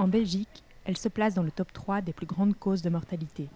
En Belgique, elle se place dans le top 3 des plus grandes causes de mortalité.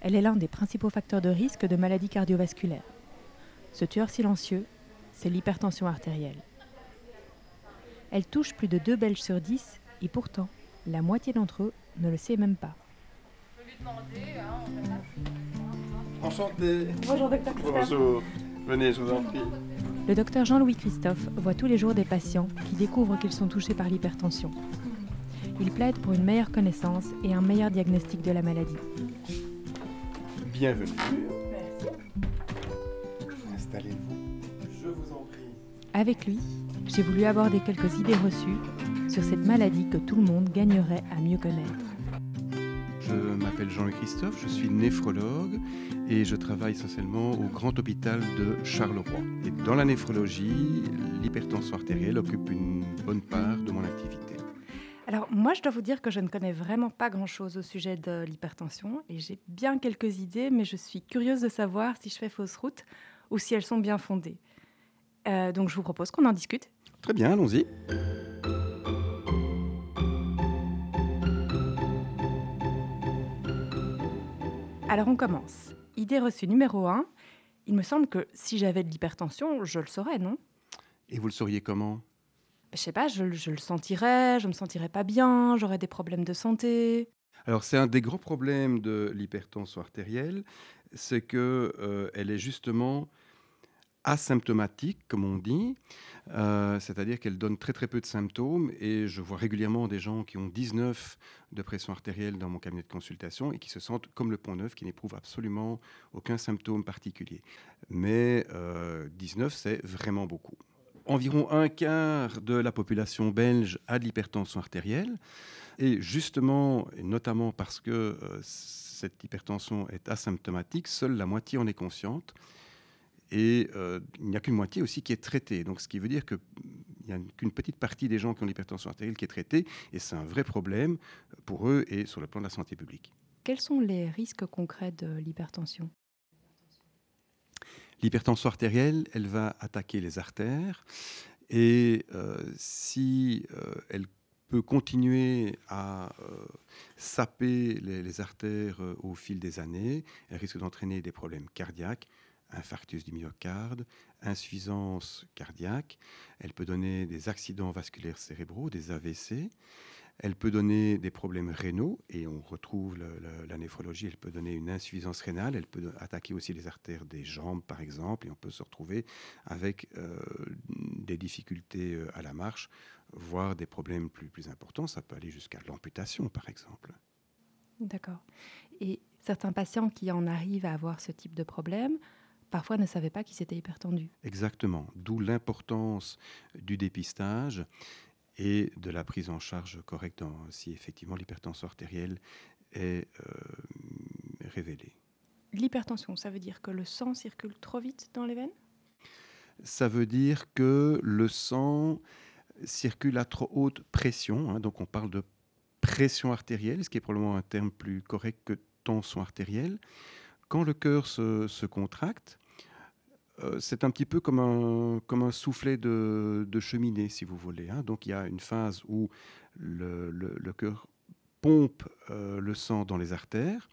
Elle est l'un des principaux facteurs de risque de maladies cardiovasculaires. Ce tueur silencieux, c'est l'hypertension artérielle. Elle touche plus de 2 Belges sur 10 et pourtant, la moitié d'entre eux ne le sait même pas. Enchanté. Bonjour docteur Bonjour. Venez, je vous en prie. Le docteur Jean-Louis Christophe voit tous les jours des patients qui découvrent qu'ils sont touchés par l'hypertension. Il plaide pour une meilleure connaissance et un meilleur diagnostic de la maladie. Bienvenue. Installez-vous. Je vous en prie. Avec lui, j'ai voulu aborder quelques idées reçues sur cette maladie que tout le monde gagnerait à mieux connaître. Je m'appelle Jean-Luc Christophe, je suis néphrologue et je travaille essentiellement au grand hôpital de Charleroi. Et dans la néphrologie, l'hypertension artérielle occupe une bonne part de mon activité. Alors moi, je dois vous dire que je ne connais vraiment pas grand-chose au sujet de l'hypertension et j'ai bien quelques idées, mais je suis curieuse de savoir si je fais fausse route ou si elles sont bien fondées. Euh, donc je vous propose qu'on en discute. Très bien, allons-y. Alors on commence. Idée reçue numéro 1. Il me semble que si j'avais de l'hypertension, je le saurais, non? Et vous le sauriez comment? Je sais pas, je, le sentirais, je me sentirais pas bien, j'aurais des problèmes de santé. Alors c'est un des gros problèmes de l'hypertension artérielle, c'est que euh, elle est justement asymptomatique, comme on dit, euh, c'est-à-dire qu'elle donne très très peu de symptômes et je vois régulièrement des gens qui ont 19 de pression artérielle dans mon cabinet de consultation et qui se sentent comme le pont neuf, qui n'éprouvent absolument aucun symptôme particulier. Mais euh, 19, c'est vraiment beaucoup. Environ un quart de la population belge a de l'hypertension artérielle et justement, et notamment parce que euh, cette hypertension est asymptomatique, seule la moitié en est consciente. Et euh, il n'y a qu'une moitié aussi qui est traitée. Donc, ce qui veut dire qu'il n'y a qu'une petite partie des gens qui ont l'hypertension artérielle qui est traitée. Et c'est un vrai problème pour eux et sur le plan de la santé publique. Quels sont les risques concrets de l'hypertension? L'hypertension artérielle, elle va attaquer les artères. Et euh, si euh, elle peut continuer à euh, saper les, les artères au fil des années, elle risque d'entraîner des problèmes cardiaques, infarctus du myocarde, insuffisance cardiaque. Elle peut donner des accidents vasculaires cérébraux, des AVC. Elle peut donner des problèmes rénaux, et on retrouve le- le- la néphrologie, elle peut donner une insuffisance rénale, elle peut attaquer aussi les artères des jambes, par exemple, et on peut se retrouver avec euh, des difficultés euh, à la marche, voire des problèmes plus, plus importants. Ça peut aller jusqu'à l'amputation, par exemple. D'accord. Et certains patients qui en arrivent à avoir ce type de problème, parfois ne savaient pas qu'ils étaient hypertendus. Exactement, d'où l'importance du dépistage et de la prise en charge correcte dans- si effectivement l'hypertension artérielle est euh, révélée. L'hypertension, ça veut dire que le sang circule trop vite dans les veines? Ça veut dire que le sang circule à trop haute pression, hein, donc on parle de pression artérielle, ce qui est probablement un terme plus correct que tension artérielle. Quand le cœur se, se contracte, c'est un petit peu comme un, soufflet de, cheminée, si vous voulez. hein. Donc il y a une phase où le cœur pompe euh, le sang dans les artères.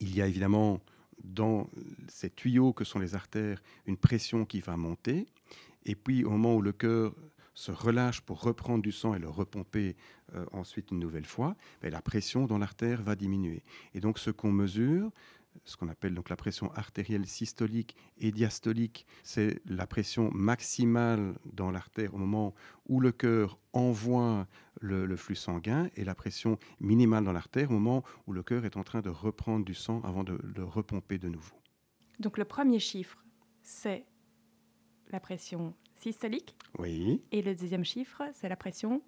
Il y a évidemment dans ces tuyaux que sont les artères une pression qui va monter. Et puis au moment où le cœur se relâche pour reprendre du sang et le repomper euh, ensuite une nouvelle fois, ben, la pression dans l'artère va diminuer. Et donc ce qu'on mesure, ce qu'on appelle donc la pression artérielle systolique et diastolique, c'est la pression maximale dans l'artère au moment où le cœur envoie le, le flux sanguin et la pression minimale dans l'artère au moment où le cœur est en train de reprendre du sang avant de le repomper de nouveau. Donc le premier chiffre, c'est la pression systolique. Oui, Et le deuxième chiffre, c'est la pression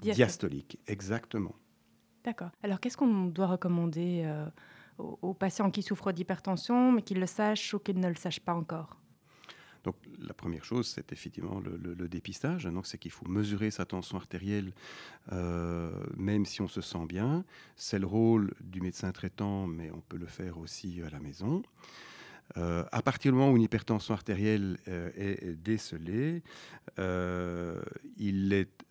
diastolique. diastolique, exactement. D'accord. Alors qu'est-ce qu'on doit recommander euh, aux, patients qui souffrent d'hypertension, mais qui le sachent ou qui ne le sachent pas encore Donc la première chose, c'est effectivement le dépistage. Donc c'est qu'il faut mesurer sa tension artérielle, euh, même si on se sent bien. C'est le rôle du médecin traitant, mais on peut le faire aussi à la maison. Euh, à partir du moment où une hypertension artérielle euh, est décelée, euh, il est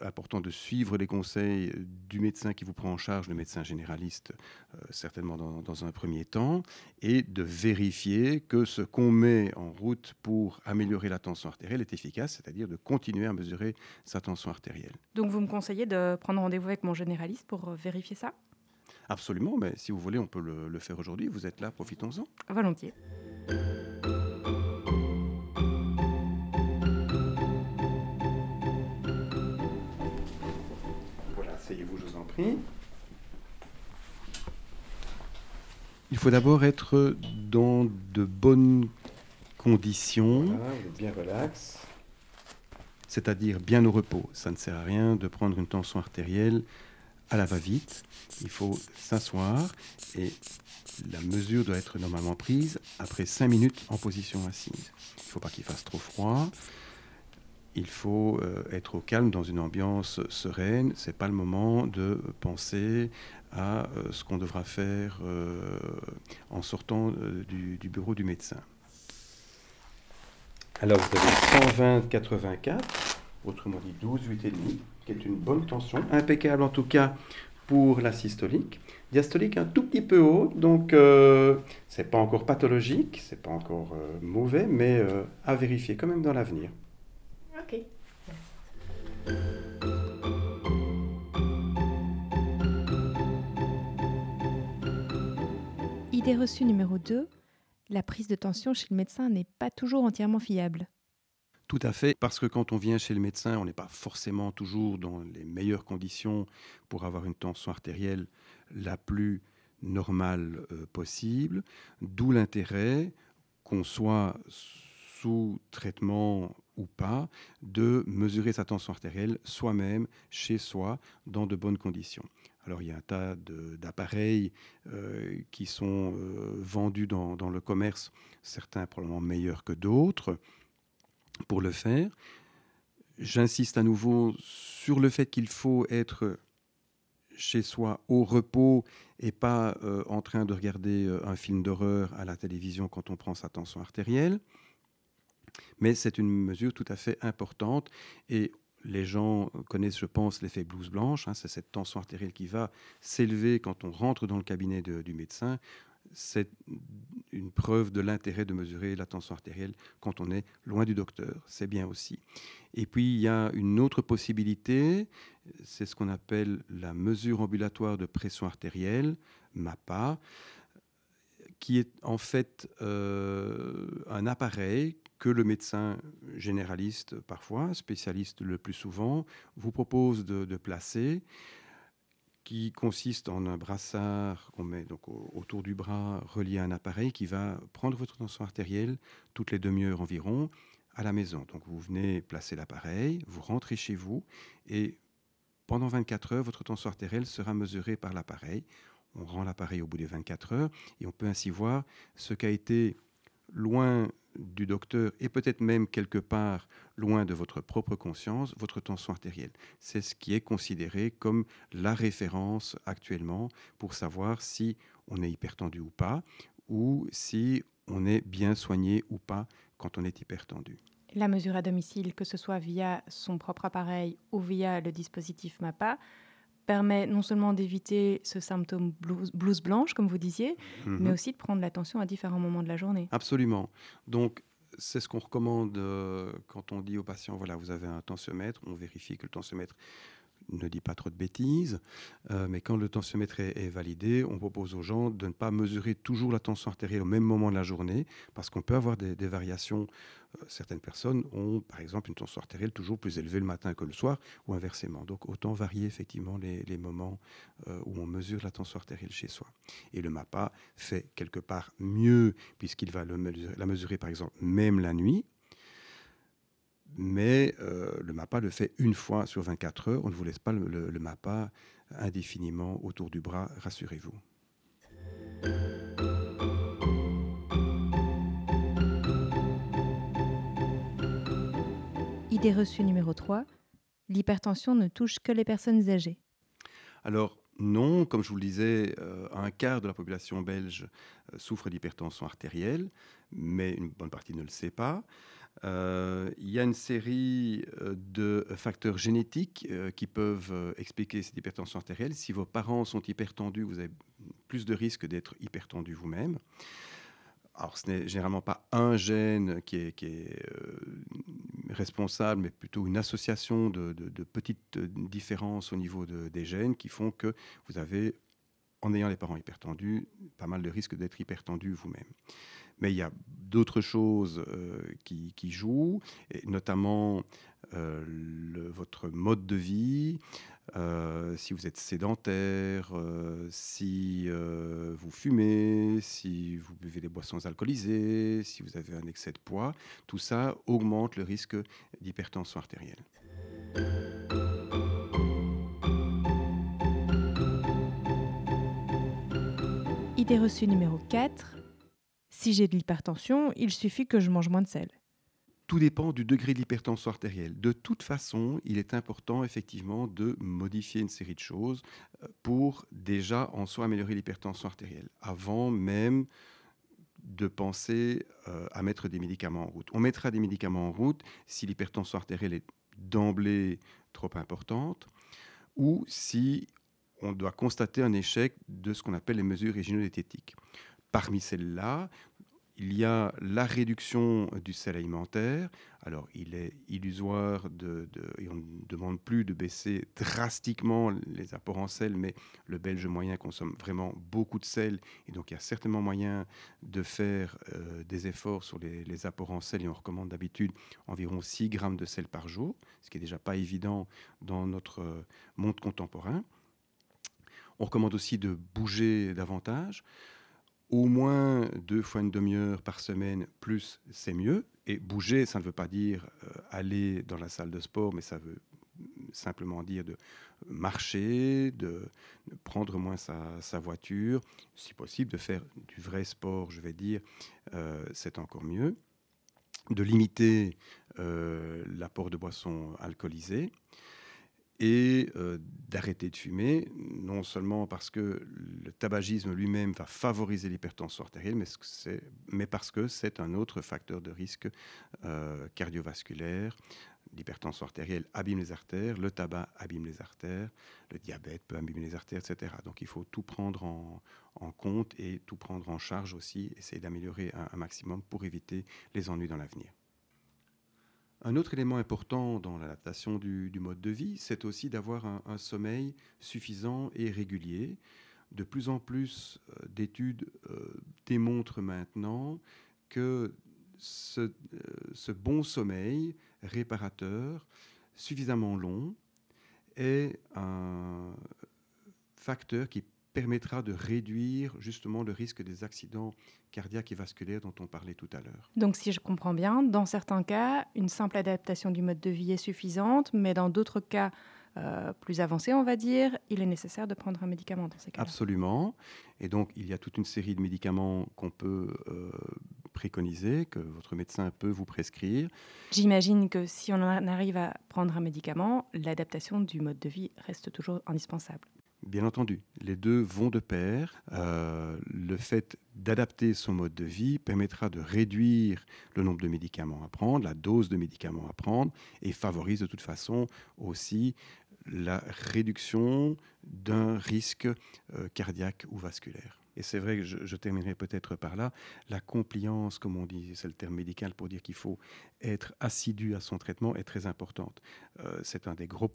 important de suivre les conseils du médecin qui vous prend en charge, le médecin généraliste, certainement dans, dans, un premier temps, et de vérifier que ce qu'on met en route pour améliorer la tension artérielle est efficace, c'est-à-dire de continuer à mesurer sa tension artérielle. Donc vous me conseillez de prendre rendez-vous avec mon généraliste pour vérifier ça? Absolument, mais si vous voulez, on peut le, faire aujourd'hui. Vous êtes là, profitons-en. Volontiers. Voilà, asseyez-vous, je vous en prie. Il faut d'abord être dans de bonnes conditions. Voilà, vous êtes bien relax. C'est-à-dire bien au repos. Ça ne sert à rien de prendre une tension artérielle à la va-vite. Il faut s'asseoir et la mesure doit être normalement prise après 5 minutes en position assise. Il ne faut pas qu'il fasse trop froid. Il faut euh, être au calme dans une ambiance sereine. Ce n'est pas le moment de penser à euh, ce qu'on devra faire euh, en sortant du, du, bureau du médecin. Alors vous avez 120, 84, autrement dit 12, 8,5 qui est une bonne tension, impeccable en tout cas pour la systolique. Diastolique un tout petit peu haut, donc euh, c'est pas encore pathologique, c'est pas encore euh, mauvais, mais euh, à vérifier quand même dans l'avenir. Ok. Idée reçue numéro 2, la prise de tension chez le médecin n'est pas toujours entièrement fiable. Tout à fait, parce que quand on vient chez le médecin, on n'est pas forcément toujours dans les meilleures conditions pour avoir une tension artérielle la plus normale euh, possible, d'où l'intérêt qu'on soit sous traitement ou pas, de mesurer sa tension artérielle soi-même, chez soi, dans de bonnes conditions. Alors il y a un tas d'appareils euh, qui sont euh, vendus dans, dans, le commerce, certains probablement meilleurs que d'autres pour le faire. J'insiste à nouveau sur le fait qu'il faut être chez soi au repos et pas euh, en train de regarder euh, un film d'horreur à la télévision quand on prend sa tension artérielle. Mais c'est une mesure tout à fait importante et les gens connaissent, je pense, l'effet blouse blanche. Hein. c'est cette tension artérielle qui va s'élever quand on rentre dans le cabinet du médecin c'est une preuve de l'intérêt de mesurer la tension artérielle quand on est loin du docteur. C'est bien aussi. Et puis, il y a une autre possibilité, c'est ce qu'on appelle la mesure ambulatoire de pression artérielle, MAPA, qui est en fait euh, un appareil que le médecin généraliste, parfois, spécialiste le plus souvent, vous propose de placer qui consiste en un brassard qu'on met donc autour du bras relié à un appareil qui va prendre votre tension artérielle toutes les demi-heures environ à la maison. Donc vous venez placer l'appareil, vous rentrez chez vous et pendant 24 heures, votre tension artérielle sera mesurée par l'appareil. On rend l'appareil au bout des 24 heures et on peut ainsi voir ce qui a été loin du docteur et peut-être même quelque part loin de votre propre conscience, votre tension artérielle. C'est ce qui est considéré comme la référence actuellement pour savoir si on est hypertendu ou pas, ou si on est bien soigné ou pas quand on est hypertendu. La mesure à domicile, que ce soit via son propre appareil ou via le dispositif MAPA, permet non seulement d'éviter ce symptôme blouse, blanche, comme vous disiez, mhm. mais aussi de prendre l'attention à différents moments de la journée. Absolument. Donc, c'est ce qu'on recommande euh, quand on dit aux patients, voilà, vous avez un tensiomètre, on vérifie que le tensiomètre ne dit pas trop de bêtises, euh, mais quand le tensiomètre est, validé, on propose aux gens de ne pas mesurer toujours la tension artérielle au même moment de la journée, parce qu'on peut avoir des, variations. Euh, certaines personnes ont, par exemple, une tension artérielle toujours plus élevée le matin que le soir, ou inversement. Donc autant varier effectivement les, moments euh, où on mesure la tension artérielle chez soi. Et le MAPA fait quelque part mieux, puisqu'il va la mesurer, par exemple, même la nuit, mais euh, le MAPA le fait une fois sur 24 heures. On ne vous laisse pas le, MAPA indéfiniment autour du bras, rassurez-vous. Idée reçue numéro 3. L'hypertension ne touche que les personnes âgées. Alors, non, comme je vous le disais, euh, un quart de la population belge euh, souffre d'hypertension artérielle, mais une bonne partie ne le sait pas. Euh, il y a une série de facteurs génétiques qui peuvent expliquer cette hypertension artérielle. Si vos parents sont hypertendus, vous avez plus de risques d'être hypertendu vous-même. Alors, ce n'est généralement pas un gène qui est, responsable, mais plutôt une association de, petites différences au niveau des gènes qui font que vous avez, en ayant les parents hypertendus, pas mal de risques d'être hypertendu vous-même. Mais il y a d'autres choses euh, qui, jouent, notamment euh, votre mode de vie, euh, si vous êtes sédentaire, si vous fumez, si vous buvez des boissons alcoolisées, si vous avez un excès de poids, tout ça augmente le risque d'hypertension artérielle. Idée reçue numéro 4. Si j'ai de l'hypertension, il suffit que je mange moins de sel. Tout dépend du degré de l'hypertension artérielle. De toute façon, il est important effectivement de modifier une série de choses euh, pour déjà en soi améliorer l'hypertension artérielle, avant même de penser euh, à mettre des médicaments en route. On mettra des médicaments en route si l'hypertension artérielle est d'emblée trop importante ou si on doit constater un échec de ce qu'on appelle les mesures régionodiététiques. Parmi celles-là, il y a la réduction du sel alimentaire. Alors, il est illusoire de, et on ne demande plus de baisser drastiquement les apports en sel, mais le Belge moyen consomme vraiment beaucoup de sel, et donc il y a certainement moyen de faire euh, des efforts sur les, apports en sel, et on recommande d'habitude environ 6 grammes de sel par jour, ce qui n'est déjà pas évident dans notre euh, monde contemporain. On recommande aussi de bouger davantage au moins deux fois une demi-heure par semaine, plus c'est mieux. Et bouger, ça ne veut pas dire euh, aller dans la salle de sport, mais ça veut simplement dire de marcher, de, prendre moins sa, voiture, si possible de faire du vrai sport, je vais dire, euh, c'est encore mieux. De limiter euh, l'apport de boissons alcoolisées et euh, d'arrêter de fumer, non seulement parce que le tabagisme lui-même va favoriser l'hypertension artérielle, mais, parce que c'est un autre facteur de risque euh, cardiovasculaire. L'hypertension artérielle abîme les artères, le tabac abîme les artères, le diabète peut abîmer les artères, etc. Donc il faut tout prendre en, compte et tout prendre en charge aussi, essayer d'améliorer un maximum pour éviter les ennuis dans l'avenir. Un autre élément important dans l'adaptation du, mode de vie, c'est aussi d'avoir un, sommeil suffisant et régulier. De plus en plus euh, d'études euh, démontrent maintenant que ce, ce, bon sommeil réparateur, suffisamment long, est un facteur qui permettra de réduire justement le risque des accidents cardiaques et vasculaires dont on parlait tout à l'heure. Donc si je comprends bien, dans certains cas, une simple adaptation du mode de vie est suffisante, mais dans d'autres cas euh, plus avancés, on va dire, il est nécessaire de prendre un médicament dans ces cas-là. Absolument. Et donc il y a toute une série de médicaments qu'on peut euh, préconiser, que votre médecin peut vous prescrire. J'imagine que si on arrive à prendre un médicament, l'adaptation du mode de vie reste toujours indispensable. Bien entendu, les deux vont de pair. Euh, le fait d'adapter son mode de vie permettra de réduire le nombre de médicaments à prendre, la dose de médicaments à prendre, et favorise de toute façon aussi la réduction d'un risque euh, cardiaque ou vasculaire. Et c'est vrai que je, terminerai peut-être par là. La compliance, comme on dit, c'est le terme médical pour dire qu'il faut être assidu à son traitement, est très importante. Euh, c'est un des gros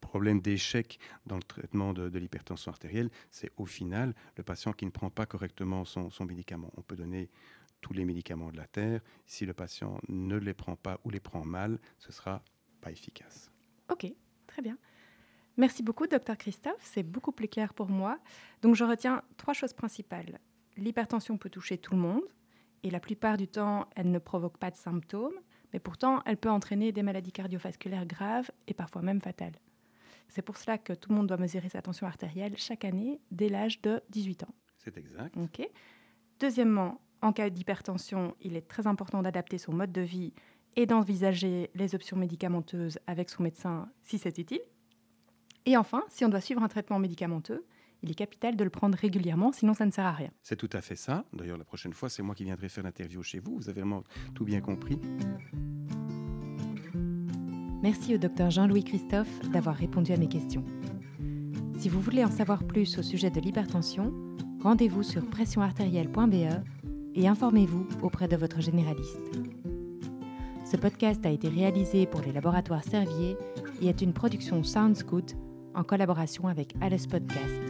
problème d'échec dans le traitement de, l'hypertension artérielle, c'est au final le patient qui ne prend pas correctement son, médicament. On peut donner tous les médicaments de la Terre. Si le patient ne les prend pas ou les prend mal, ce sera pas efficace. Ok, très bien. Merci beaucoup, docteur Christophe. C'est beaucoup plus clair pour moi. Donc, je retiens trois choses principales. L'hypertension peut toucher tout le monde et la plupart du temps, elle ne provoque pas de symptômes, mais pourtant, elle peut entraîner des maladies cardiovasculaires graves et parfois même fatales. C'est pour cela que tout le monde doit mesurer sa tension artérielle chaque année dès l'âge de 18 ans. C'est exact. Deuxièmement, en cas d'hypertension, il est très important d'adapter son mode de vie et d'envisager les options médicamenteuses avec son médecin si c'est utile. Et enfin, si on doit suivre un traitement médicamenteux, il est capital de le prendre régulièrement, sinon ça ne sert à rien. C'est tout à fait ça. D'ailleurs, la prochaine fois, c'est moi qui viendrai faire l'interview chez vous. Vous avez vraiment tout bien compris. Merci au docteur Jean-Louis Christophe d'avoir répondu à mes questions. Si vous voulez en savoir plus au sujet de l'hypertension, rendez-vous sur pressionartérielle.be et informez-vous auprès de votre généraliste. Ce podcast a été réalisé pour les laboratoires Servier et est une production SoundsGood en collaboration avec Alice Podcast.